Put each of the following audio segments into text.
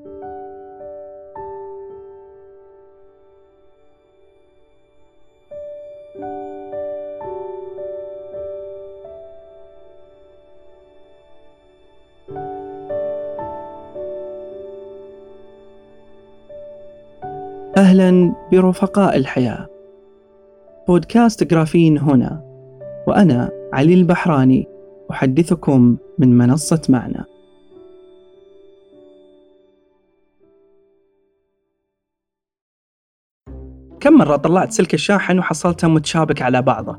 أهلا برفقاء الحياة. بودكاست جرافين هنا وأنا علي البحراني أحدثكم من منصة معنا. كم مرة طلعت سلك الشاحن وحصلته متشابك على بعضه؟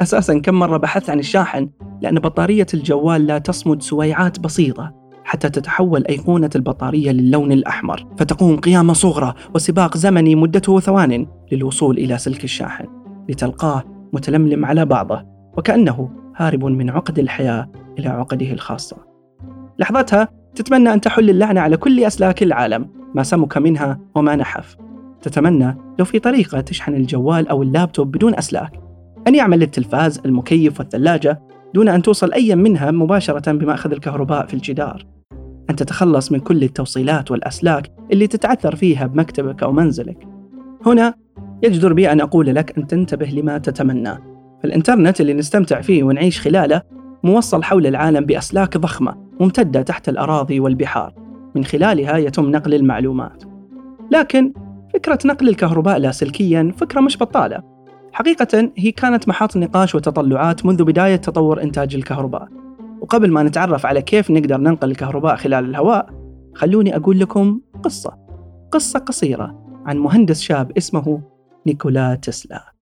أساسا كم مرة بحثت عن الشاحن؟ لأن بطارية الجوال لا تصمد سويعات بسيطة حتى تتحول أيقونة البطارية للون الأحمر فتقوم قيامة صغرى وسباق زمني مدته ثوان للوصول إلى سلك الشاحن لتلقاه متلملم على بعضه وكأنه هارب من عقد الحياة إلى عقده الخاصة. لحظتها تتمنى أن تحل اللعنة على كل أسلاك العالم ما سمك منها وما نحف. تتمنى لو في طريقة تشحن الجوال أو اللابتوب بدون أسلاك. أن يعمل التلفاز المكيف والثلاجة دون أن توصل أي منها مباشرة بمأخذ الكهرباء في الجدار. أن تتخلص من كل التوصيلات والأسلاك اللي تتعثر فيها بمكتبك أو منزلك. هنا يجدر بي أن أقول لك أن تنتبه لما تتمنى. فالإنترنت اللي نستمتع فيه ونعيش خلاله موصل حول العالم بأسلاك ضخمة ممتدة تحت الأراضي والبحار. من خلالها يتم نقل المعلومات. لكن فكرة نقل الكهرباء لاسلكيا فكرة مش بطالة. حقيقة هي كانت محط نقاش وتطلعات منذ بداية تطور إنتاج الكهرباء. وقبل ما نتعرف على كيف نقدر ننقل الكهرباء خلال الهواء خلوني أقول لكم قصة. قصة قصيرة عن مهندس شاب اسمه نيكولا تسلا.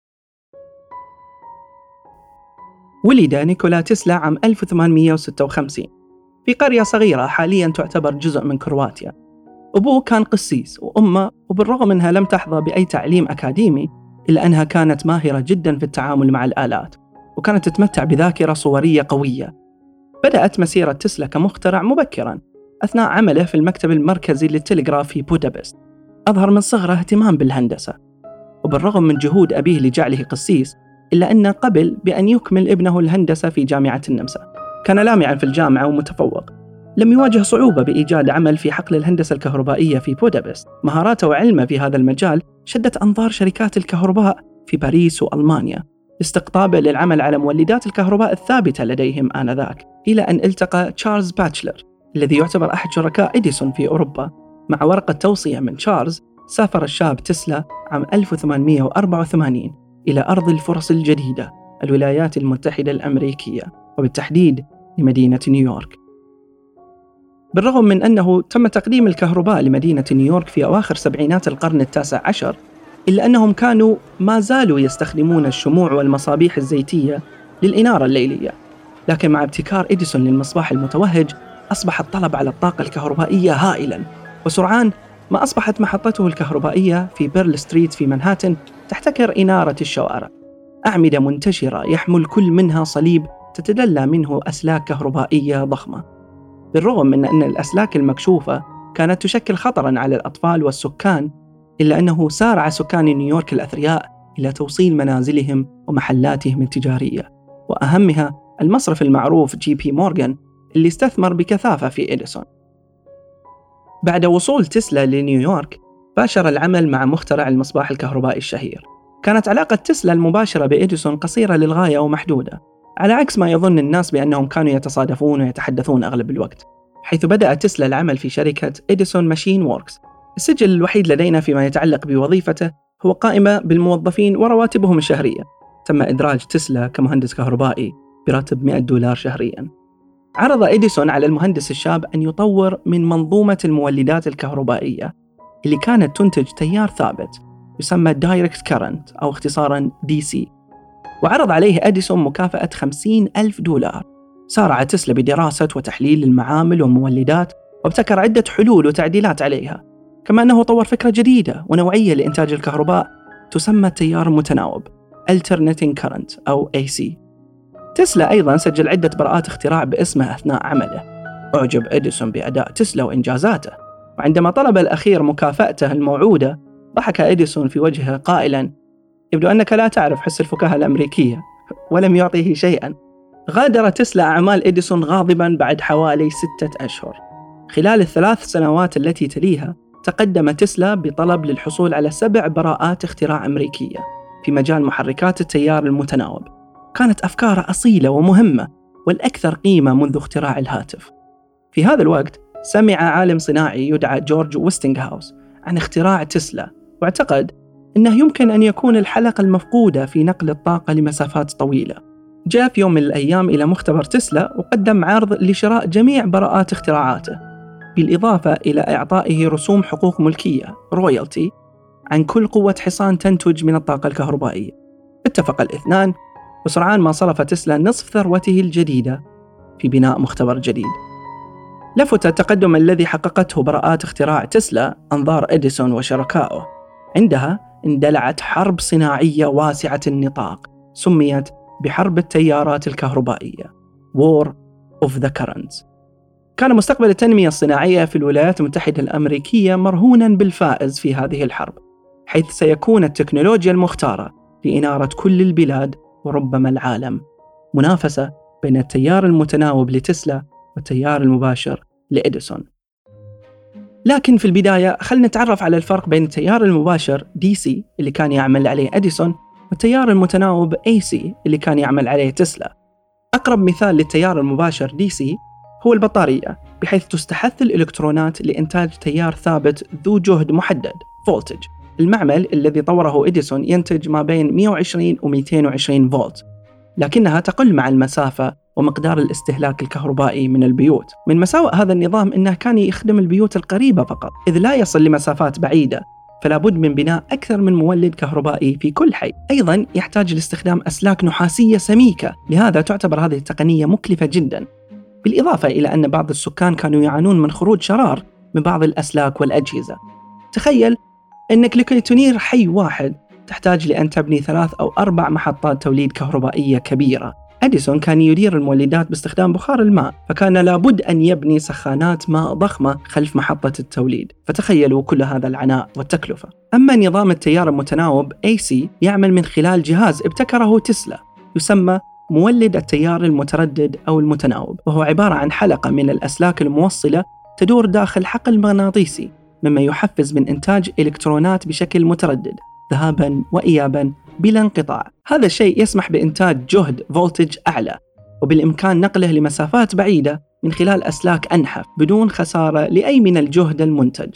ولد نيكولا تسلا عام 1856 في قرية صغيرة حاليا تعتبر جزء من كرواتيا. أبوه كان قسيس وأمه وبالرغم أنها لم تحظى بأي تعليم أكاديمي إلا أنها كانت ماهرة جدا في التعامل مع الآلات وكانت تتمتع بذاكرة صورية قوية. بدأت مسيرة تسلا كمخترع مبكرا أثناء عمله في المكتب المركزي للتلغراف في بودابست. أظهر من صغره اهتمام بالهندسة. وبالرغم من جهود أبيه لجعله قسيس إلا أنه قبل بأن يكمل ابنه الهندسة في جامعة النمسا. كان لامعا في الجامعة ومتفوق. لم يواجه صعوبة بإيجاد عمل في حقل الهندسة الكهربائية في بودابست. مهاراته وعلمه في هذا المجال شدت أنظار شركات الكهرباء في باريس وألمانيا. لاستقطابه للعمل على مولدات الكهرباء الثابتة لديهم آنذاك إلى أن التقى تشارلز باتشلر الذي يعتبر أحد شركاء إديسون في أوروبا. مع ورقة توصية من تشارلز سافر الشاب تسلا عام 1884 إلى أرض الفرص الجديدة الولايات المتحدة الأمريكية وبالتحديد لمدينة نيويورك. بالرغم من أنه تم تقديم الكهرباء لمدينة نيويورك في أواخر سبعينات القرن التاسع عشر إلا أنهم كانوا ما زالوا يستخدمون الشموع والمصابيح الزيتية للإنارة الليلية. لكن مع ابتكار إديسون للمصباح المتوهج أصبح الطلب على الطاقة الكهربائية هائلا. وسرعان ما أصبحت محطته الكهربائية في بيرل ستريت في منهاتن تحتكر إنارة الشوارع. أعمدة منتشرة يحمل كل منها صليب تتدلى منه أسلاك كهربائية ضخمة. بالرغم من أن الأسلاك المكشوفة كانت تشكل خطرا على الأطفال والسكان إلا أنه سارع سكان نيويورك الأثرياء إلى توصيل منازلهم ومحلاتهم التجارية. وأهمها المصرف المعروف JP Morgan اللي استثمر بكثافة في إديسون. بعد وصول تسلا لنيويورك باشر العمل مع مخترع المصباح الكهربائي الشهير. كانت علاقة تسلا المباشرة بإديسون قصيرة للغاية ومحدودة. على عكس ما يظن الناس بأنهم كانوا يتصادفون ويتحدثون أغلب الوقت حيث بدأ تسلا العمل في شركة Edison Machine Works السجل الوحيد لدينا فيما يتعلق بوظيفته هو قائمة بالموظفين ورواتبهم الشهرية. تم إدراج تسلا كمهندس كهربائي براتب 100 دولار شهريا. عرض إديسون على المهندس الشاب أن يطور من منظومة المولدات الكهربائية اللي كانت تنتج تيار ثابت يسمى direct current أو اختصارا DC وعرض عليه أديسون مكافأة 50 ألف دولار. سارع تسلا بدراسة وتحليل المعامل والمولدات وابتكر عدة حلول وتعديلات عليها. كما أنه طور فكرة جديدة ونوعية لإنتاج الكهرباء تسمى تيار متناوب Alternating Current أو AC تسلا أيضا سجل عدة براءات اختراع باسمه أثناء عمله. أعجب إديسون بأداء تسلا وإنجازاته. وعندما طلب الأخير مكافأته الموعودة ضحك إديسون في وجهه قائلا يبدو أنك لا تعرف حس الفكاهة الأمريكية ولم يعطيه شيئا. غادر تسلا أعمال إديسون غاضبا بعد حوالي ستة أشهر. خلال الثلاث سنوات التي تليها تقدم تسلا بطلب للحصول على سبع براءات اختراع أمريكية في مجال محركات التيار المتناوب. كانت أفكاره أصيلة ومهمة والأكثر قيمة منذ اختراع الهاتف. في هذا الوقت سمع عالم صناعي يدعى جورج ويستنغهاوس عن اختراع تسلا واعتقد أنه يمكن أن يكون الحلقة المفقودة في نقل الطاقة لمسافات طويلة. جاء في يوم من الأيام إلى مختبر تسلا وقدم عرض لشراء جميع براءات اختراعاته بالإضافة إلى إعطائه رسوم حقوق ملكية رويالتي عن كل قوة حصان تنتج من الطاقة الكهربائية. اتفق الاثنان وسرعان ما صرف تسلا نصف ثروته الجديدة في بناء مختبر جديد. لفت التقدم الذي حققته براءات اختراع تسلا أنظار إديسون وشركائه عندها اندلعت حرب صناعية واسعة النطاق سميت بحرب التيارات الكهربائية War of the Currents. كان مستقبل التنمية الصناعية في الولايات المتحدة الأمريكية مرهونا بالفائز في هذه الحرب حيث سيكون التكنولوجيا المختارة لإنارة كل البلاد وربما العالم. منافسة بين التيار المتناوب لتسلا والتيار المباشر لإديسون. لكن في البداية خلنا نتعرف على الفرق بين التيار المباشر DC اللي كان يعمل عليه أديسون والتيار المتناوب AC اللي كان يعمل عليه تسلا أقرب مثال للتيار المباشر DC هو البطارية بحيث تستحث الإلكترونات لإنتاج تيار ثابت ذو جهد محدد voltage المعمل الذي طوره إديسون ينتج ما بين 120 و 220 فولت لكنها تقل مع المسافة ومقدار الاستهلاك الكهربائي من البيوت. من مساوئ هذا النظام أنه كان يخدم البيوت القريبة فقط إذ لا يصل لمسافات بعيدة فلا بد من بناء أكثر من مولد كهربائي في كل حي. أيضا يحتاج لاستخدام أسلاك نحاسية سميكة لهذا تعتبر هذه التقنية مكلفة جدا. بالإضافة إلى أن بعض السكان كانوا يعانون من خروج شرار من بعض الأسلاك والأجهزة. تخيل أنك لكي تنير حي واحد تحتاج لأن تبني ثلاث أو أربع محطات توليد كهربائية كبيرة. أديسون كان يدير المولدات باستخدام بخار الماء فكان لابد أن يبني سخانات ماء ضخمة خلف محطة التوليد. فتخيلوا كل هذا العناء والتكلفة. أما نظام التيار المتناوب AC يعمل من خلال جهاز ابتكره تسلا يسمى مولد التيار المتردد أو المتناوب. وهو عبارة عن حلقة من الأسلاك الموصلة تدور داخل حقل مغناطيسي مما يحفز من إنتاج إلكترونات بشكل متردد ذهابا وإيابا بلا انقطاع. هذا الشيء يسمح بإنتاج جهد فولتج أعلى وبالإمكان نقله لمسافات بعيدة من خلال أسلاك أنحف بدون خسارة لأي من الجهد المنتج.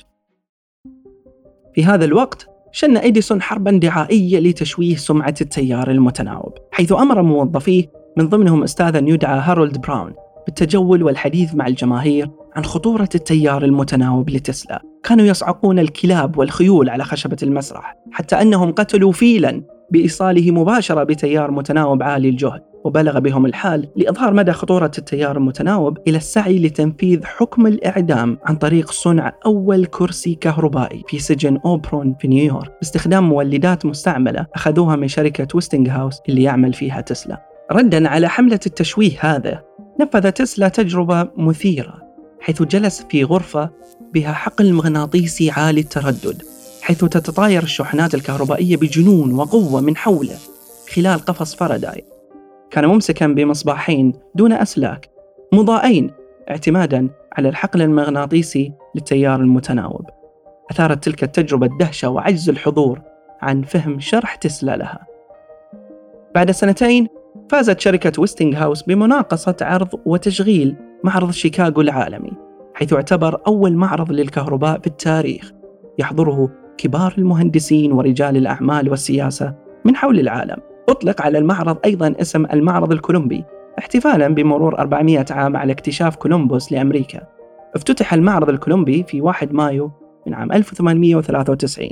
في هذا الوقت شن إديسون حربا دعائية لتشويه سمعة التيار المتناوب حيث أمر موظفيه من ضمنهم أستاذا يدعى هارولد براون بالتجول والحديث مع الجماهير عن خطورة التيار المتناوب لتسلا. كانوا يصعقون الكلاب والخيول على خشبة المسرح حتى أنهم قتلوا فيلا بإيصاله مباشرة بتيار متناوب عالي الجهد وبلغ بهم الحال لإظهار مدى خطورة التيار المتناوب إلى السعي لتنفيذ حكم الإعدام عن طريق صنع أول كرسي كهربائي في سجن أوبرون في نيويورك. باستخدام مولدات مستعملة أخذوها من شركة ويستنغ هاوس اللي يعمل فيها تسلا. ردا على حملة التشويه هذا نفذ تسلا تجربة مثيرة حيث جلس في غرفة بها حقل مغناطيسي عالي التردد. حيث تتطاير الشحنات الكهربائية بجنون وقوة من حوله خلال قفص فاراداي. كان ممسكا بمصباحين دون أسلاك مضاءين اعتمادا على الحقل المغناطيسي للتيار المتناوب. أثارت تلك التجربة الدهشة وعجز الحضور عن فهم شرح تسلا لها. بعد سنتين فازت شركة ويستنغ هاوس بمناقصة عرض وتشغيل معرض شيكاغو العالمي حيث يعتبر أول معرض للكهرباء في التاريخ يحضره كبار المهندسين ورجال الأعمال والسياسة من حول العالم. أطلق على المعرض أيضا اسم المعرض الكولومبي احتفالا بمرور 400 عام على اكتشاف كولومبوس لأمريكا. افتتح المعرض الكولومبي في 1 مايو من عام 1893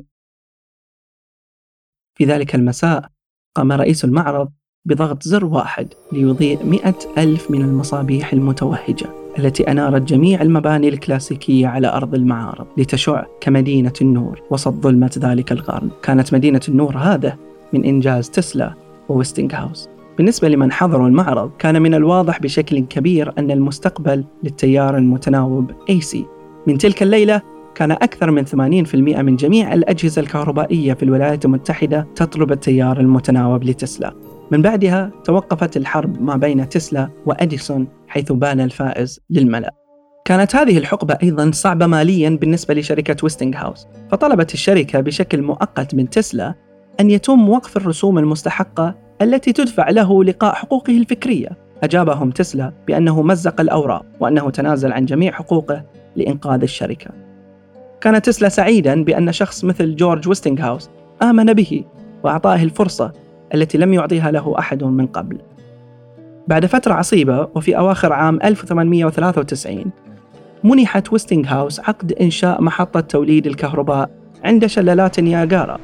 في ذلك المساء قام رئيس المعرض بضغط زر واحد ليضيء مئة ألف من المصابيح المتوهجة. التي أنارت جميع المباني الكلاسيكية على أرض المعارض لتشع كمدينة النور وسط ظلمة ذلك القرن. كانت مدينة النور هذا من إنجاز تسلا وويستنغ هاوس بالنسبة لمن حضروا المعرض كان من الواضح بشكل كبير أن المستقبل للتيار المتناوب AC من تلك الليلة كان أكثر من 80% من جميع الأجهزة الكهربائية في الولايات المتحدة تطلب التيار المتناوب لتسلا. من بعدها توقفت الحرب ما بين تسلا وأديسون حيث بان الفائز للملأ. كانت هذه الحقبة أيضا صعبة ماليا بالنسبة لشركة ويستنغ هاوس فطلبت الشركة بشكل مؤقت من تسلا أن يتم وقف الرسوم المستحقة التي تدفع له لقاء حقوقه الفكرية. أجابهم تسلا بأنه مزق الأوراق وأنه تنازل عن جميع حقوقه لإنقاذ الشركة. كان تسلا سعيدا بأن شخص مثل جورج ويستنغ هاوس آمن به وأعطاه الفرصة التي لم يعطيها له أحد من قبل. بعد فترة عصيبة وفي أواخر عام 1893 منحت ويستنغ هاوس عقد إنشاء محطة توليد الكهرباء عند شلالات نياجارا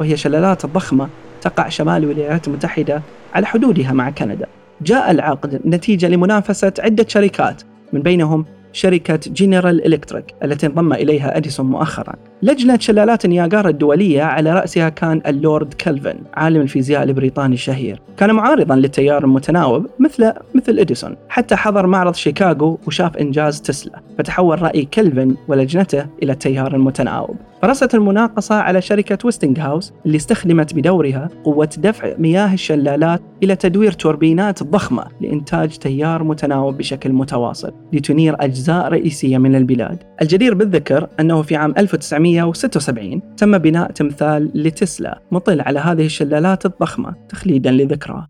وهي شلالات ضخمة تقع شمال الولايات المتحدة على حدودها مع كندا. جاء العقد نتيجة لمنافسة عدة شركات من بينهم شركة جنرال إلكتريك التي انضم إليها أديسون مؤخرا. لجنة شلالات نياجارا الدولية على رأسها كان اللورد كلفن عالم الفيزياء البريطاني الشهير. كان معارضا للتيار المتناوب مثل مثل إديسون. حتى حضر معرض شيكاغو وشاف إنجاز تسلا. فتحول رأي كلفن ولجنته إلى التيار المتناوب. فرست المناقصة على شركة ويستنغ هاوس اللي استخدمت بدورها قوة دفع مياه الشلالات إلى تدوير توربينات ضخمة لإنتاج تيار متناوب بشكل متواصل لتنير أجزاء رئيسية من البلاد. الجدير بالذكر أنه في عام 1976 تم بناء تمثال لتسلا مطل على هذه الشلالات الضخمة تخليدا لذكراه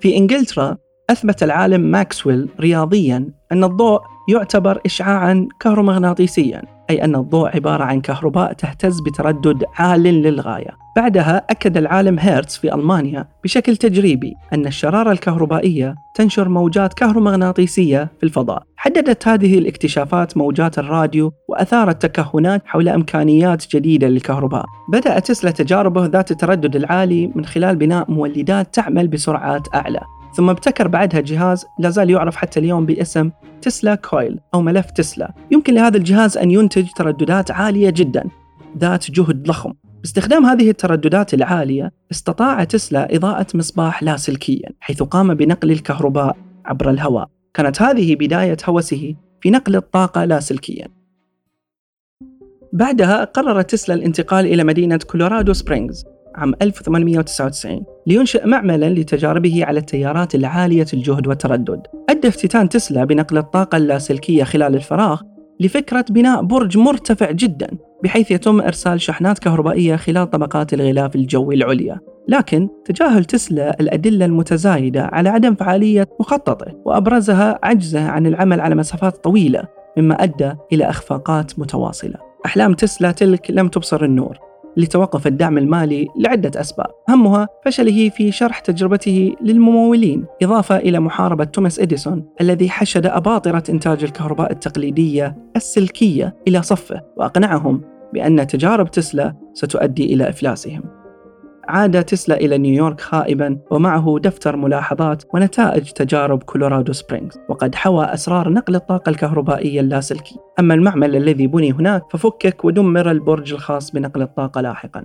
في إنجلترا أثبت العالم ماكسويل رياضيا أن الضوء يعتبر إشعاعا كهرومغناطيسيا. أي أن الضوء عبارة عن كهرباء تهتز بتردد عال للغاية. بعدها أكد العالم هيرتز في ألمانيا بشكل تجريبي أن الشرارة الكهربائية تنشر موجات كهرومغناطيسية في الفضاء. حددت هذه الاكتشافات موجات الراديو وأثارت تكهنات حول إمكانيات جديدة للكهرباء. بدأ تسلا تجاربه ذات التردد العالي من خلال بناء مولدات تعمل بسرعات أعلى. ثم ابتكر بعدها جهاز لا زال يعرف حتى اليوم باسم تسلا coil أو ملف تسلا. يمكن لهذا الجهاز أن ينتج ترددات عالية جدا ذات جهد ضخم. باستخدام هذه الترددات العالية استطاع تسلا إضاءة مصباح لاسلكيا حيث قام بنقل الكهرباء عبر الهواء. كانت هذه بداية هوسه في نقل الطاقة لاسلكيا بعدها قرر تسلا الانتقال إلى مدينة كولورادو سبرينغز عام 1899 لينشئ معملا لتجاربه على التيارات العالية الجهد والتردد. أدى افتتان تسلا بنقل الطاقة اللاسلكية خلال الفراغ لفكرة بناء برج مرتفع جدا بحيث يتم إرسال شحنات كهربائية خلال طبقات الغلاف الجوي العليا. لكن تجاهل تسلا الأدلة المتزايدة على عدم فعالية مخططه وأبرزها عجزه عن العمل على مسافات طويلة مما أدى إلى إخفاقات متواصلة. أحلام تسلا تلك لم تبصر النور لتوقف الدعم المالي لعدة أسباب. أهمها فشله في شرح تجربته للممولين إضافة إلى محاربة توماس إديسون الذي حشد أباطرة إنتاج الكهرباء التقليدية السلكية إلى صفه وأقنعهم بأن تجارب تسلا ستؤدي إلى إفلاسهم. عاد تسلا إلى نيويورك خائبا ومعه دفتر ملاحظات ونتائج تجارب كولورادو سبرينغز وقد حوى أسرار نقل الطاقة الكهربائية اللاسلكي. أما المعمل الذي بني هناك ففكك ودمر البرج الخاص بنقل الطاقة لاحقا.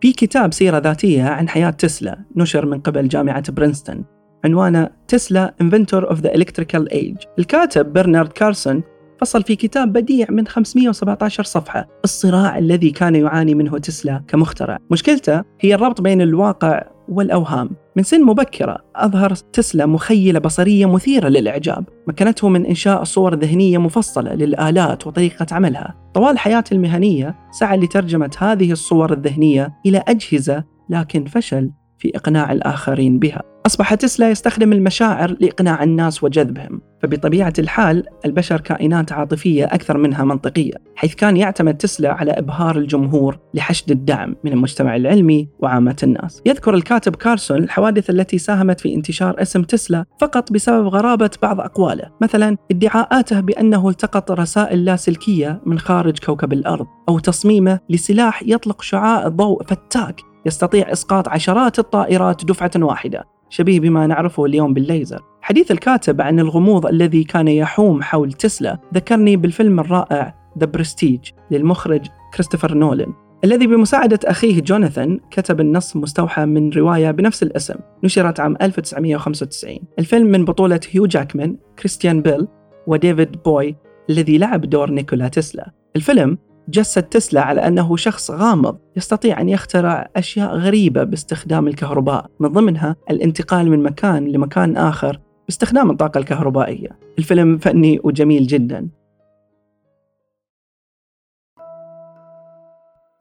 في كتاب سيرة ذاتية عن حياة تسلا نشر من قبل جامعة برينستون عنوانه تسلا Inventor of the Electrical Age. الكاتب برنارد كارسون فصل في كتاب بديع من 517 صفحة الصراع الذي كان يعاني منه تسلا كمخترع. مشكلته هي الربط بين الواقع والأوهام. من سن مبكرة أظهر تسلا مخيلة بصرية مثيرة للإعجاب. مكنته من إنشاء صور ذهنية مفصلة للآلات وطريقة عملها. طوال حياته المهنية سعى لترجمة هذه الصور الذهنية إلى أجهزة لكن فشل في إقناع الآخرين بها. أصبح تسلا يستخدم المشاعر لإقناع الناس وجذبهم. فبطبيعة الحال البشر كائنات عاطفية أكثر منها منطقية حيث كان يعتمد تسلا على إبهار الجمهور لحشد الدعم من المجتمع العلمي وعامة الناس. يذكر الكاتب كارسون الحوادث التي ساهمت في انتشار اسم تسلا فقط بسبب غرابة بعض أقواله مثلا ادعاءاته بأنه التقط رسائل لاسلكية من خارج كوكب الأرض أو تصميمه لسلاح يطلق شعاع ضوء فتاك يستطيع إسقاط عشرات الطائرات دفعة واحدة. شبيه بما نعرفه اليوم بالليزر. حديث الكاتب عن الغموض الذي كان يحوم حول تسلا ذكرني بالفيلم الرائع The Prestige للمخرج كريستوفر نولن الذي بمساعدة أخيه جوناثان كتب النص مستوحى من رواية بنفس الاسم نشرت عام 1995 الفيلم من بطولة هيو جاكمان كريستيان بيل وديفيد بوي الذي لعب دور نيكولا تسلا. الفيلم جسد تسلا على أنه شخص غامض يستطيع أن يخترع أشياء غريبة باستخدام الكهرباء من ضمنها الانتقال من مكان لمكان آخر باستخدام الطاقة الكهربائية. الفيلم فني وجميل جدا.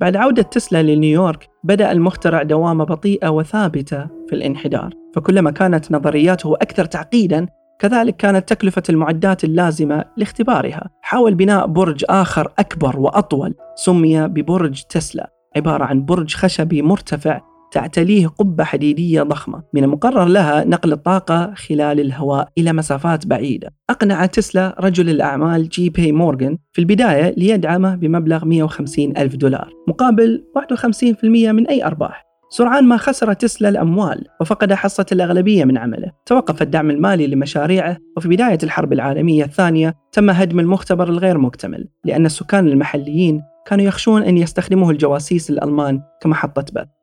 بعد عودة تسلا لنيويورك بدأ المخترع دوامة بطيئة وثابتة في الانحدار فكلما كانت نظرياته أكثر تعقيدا كذلك كانت تكلفة المعدات اللازمة لاختبارها. حاول بناء برج آخر أكبر وأطول سمي ببرج تسلا عبارة عن برج خشبي مرتفع تعتليه قبة حديدية ضخمة. من المقرر لها نقل الطاقة خلال الهواء إلى مسافات بعيدة. أقنع تسلا رجل الأعمال جي بي مورغان في البداية ليدعمه بمبلغ 150 ألف دولار مقابل 51% من أي أرباح. سرعان ما خسر تسلا الأموال وفقد حصة الأغلبية من عمله. توقف الدعم المالي لمشاريعه وفي بداية الحرب العالمية الثانية تم هدم المختبر الغير مكتمل لأن السكان المحليين كانوا يخشون أن يستخدموه الجواسيس الألمان كمحطة بث.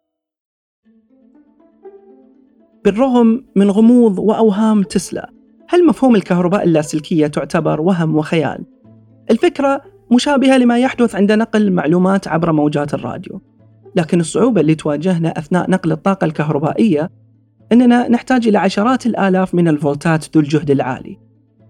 بالرغم من غموض وأوهام تسلا. هل مفهوم الكهرباء اللاسلكية تعتبر وهم وخيال؟ الفكرة مشابهة لما يحدث عند نقل معلومات عبر موجات الراديو. لكن الصعوبة اللي تواجهنا أثناء نقل الطاقة الكهربائية أننا نحتاج إلى عشرات الآلاف من الفولتات ذو الجهد العالي.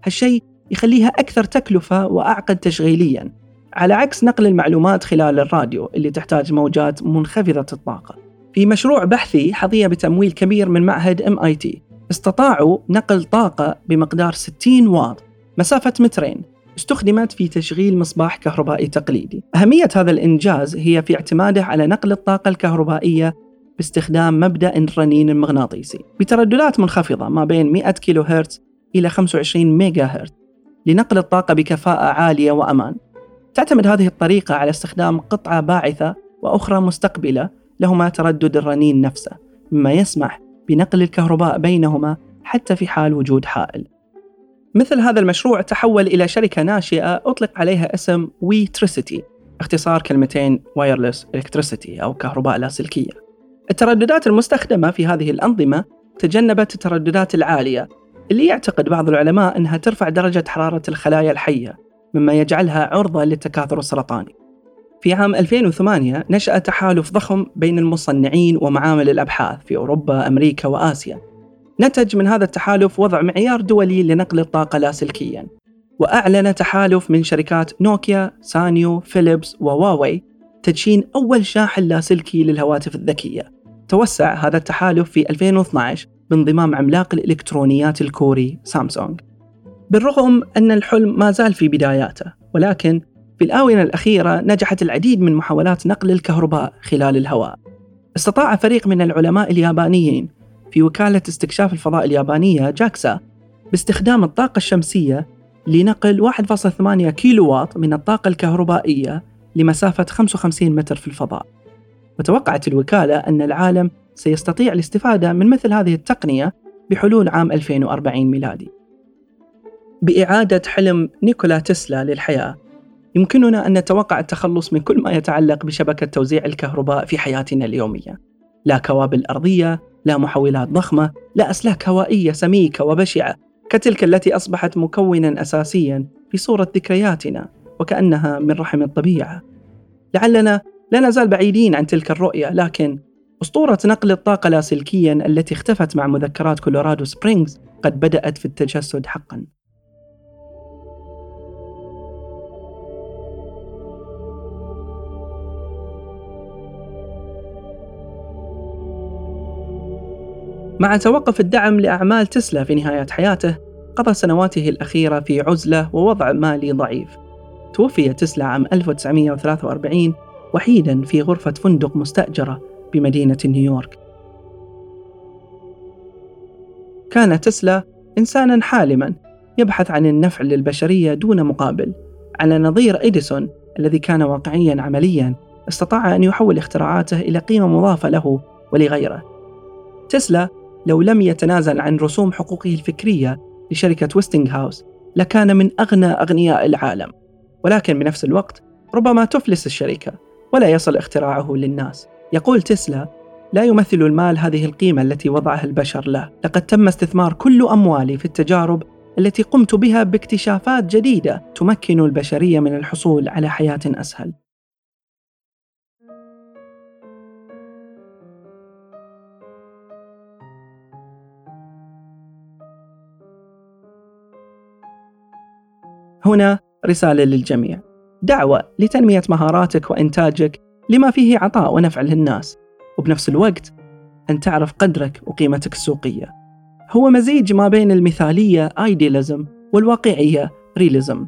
هالشيء يخليها أكثر تكلفة وأعقد تشغيليا على عكس نقل المعلومات خلال الراديو اللي تحتاج موجات منخفضة الطاقة. في مشروع بحثي حظي بتمويل كبير من معهد MIT استطاعوا نقل طاقة بمقدار 60 واط. مسافة مترين. استخدمت في تشغيل مصباح كهربائي تقليدي. أهمية هذا الإنجاز هي في اعتماده على نقل الطاقة الكهربائية باستخدام مبدأ الرنين المغناطيسي. بترددات منخفضة ما بين 100 كيلو هرتز إلى 25 ميجا هرتز لنقل الطاقة بكفاءة عالية وأمان. تعتمد هذه الطريقة على استخدام قطعة باعثة وأخرى مستقبلة لهما تردد الرنين نفسه، مما يسمح بنقل الكهرباء بينهما حتى في حال وجود حائل. مثل هذا المشروع تحول إلى شركة ناشئة أطلق عليها اسم WiTricity اختصار كلمتين wireless electricity أو كهرباء لاسلكية الترددات المستخدمة في هذه الأنظمة تجنبت الترددات العالية اللي يعتقد بعض العلماء أنها ترفع درجة حرارة الخلايا الحية مما يجعلها عرضة للتكاثر السرطاني في عام 2008 نشأ تحالف ضخم بين المصنعين ومعامل الأبحاث في أوروبا، أمريكا وآسيا. نتج من هذا التحالف وضع معيار دولي لنقل الطاقة لاسلكيا وأعلن تحالف من شركات نوكيا، سانيو، فيليبس وواوي تدشين أول شاحن لاسلكي للهواتف الذكية. توسع هذا التحالف في 2012 بانضمام عملاق الإلكترونيات الكوري سامسونج. بالرغم أن الحلم ما زال في بداياته ولكن في الآونة الأخيرة نجحت العديد من محاولات نقل الكهرباء خلال الهواء استطاع فريق من العلماء اليابانيين في وكالة استكشاف الفضاء اليابانية جاكسا باستخدام الطاقة الشمسية لنقل 1.8 كيلو واط من الطاقة الكهربائية لمسافة 55 متر في الفضاء. وتوقعت الوكالة أن العالم سيستطيع الاستفادة من مثل هذه التقنية بحلول عام 2040 ميلادي. بإعادة حلم نيكولا تسلا للحياة يمكننا أن نتوقع التخلص من كل ما يتعلق بشبكة توزيع الكهرباء في حياتنا اليومية. لا كوابل أرضية لا محولات ضخمة لا أسلاك هوائية سميكة وبشعة كتلك التي أصبحت مكونا أساسيا في صورة ذكرياتنا وكأنها من رحم الطبيعة. لعلنا لا نزال بعيدين عن تلك الرؤية لكن أسطورة نقل الطاقة لاسلكيا التي اختفت مع مذكرات كولورادو سبرينغز قد بدأت في التجسد حقا. مع توقف الدعم لأعمال تسلا في نهاية حياته قضى سنواته الأخيرة في عزلة ووضع مالي ضعيف. توفي تسلا عام 1943 وحيدا في غرفة فندق مستأجرة بمدينة نيويورك. كان تسلا إنسانا حالما يبحث عن النفع للبشرية دون مقابل على نظير إديسون الذي كان واقعيا عمليا استطاع أن يحول اختراعاته إلى قيمة مضافة له ولغيره. تسلا لو لم يتنازل عن رسوم حقوقه الفكرية لشركة ويستنغ هاوس لكان من أغنى أغنياء العالم. ولكن بنفس الوقت ربما تفلس الشركة ولا يصل اختراعه للناس. يقول تسلا لا يمثل المال هذه القيمة التي وضعها البشر له. لقد تم استثمار كل أموالي في التجارب التي قمت بها باكتشافات جديدة تمكن البشرية من الحصول على حياة أسهل. هنا رسالة للجميع. دعوة لتنمية مهاراتك وإنتاجك لما فيه عطاء ونفع للناس. وبنفس الوقت أن تعرف قدرك وقيمتك السوقية. هو مزيج ما بين المثالية ايدياليزم والواقعية ريليزم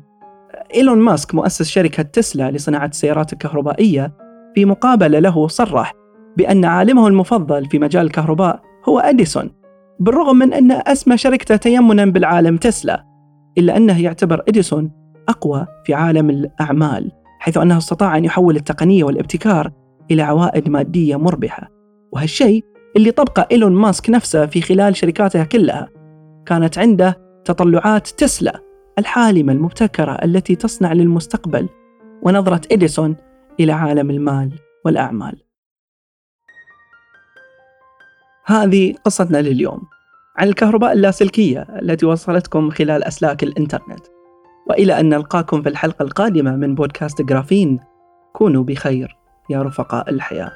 إيلون ماسك مؤسس شركة تسلا لصناعة السيارات الكهربائية في مقابلة له صرح بأن عالمه المفضل في مجال الكهرباء هو أديسون بالرغم من أن أسمى شركته تيمنا بالعالم تسلا. إلا أنه يعتبر إديسون أقوى في عالم الأعمال حيث أنه استطاع أن يحول التقنية والابتكار إلى عوائد مادية مربحة. وهالشيء اللي طبقه إيلون ماسك نفسه في خلال شركاته كلها كانت عنده تطلعات تسلا الحالمة المبتكرة التي تصنع للمستقبل ونظرة إديسون إلى عالم المال والأعمال. هذه قصتنا لليوم. عن الكهرباء اللاسلكية التي وصلتكم خلال أسلاك الإنترنت. وإلى أن نلقاكم في الحلقة القادمة من بودكاست جرافين كونوا بخير يا رفقاء الحياة.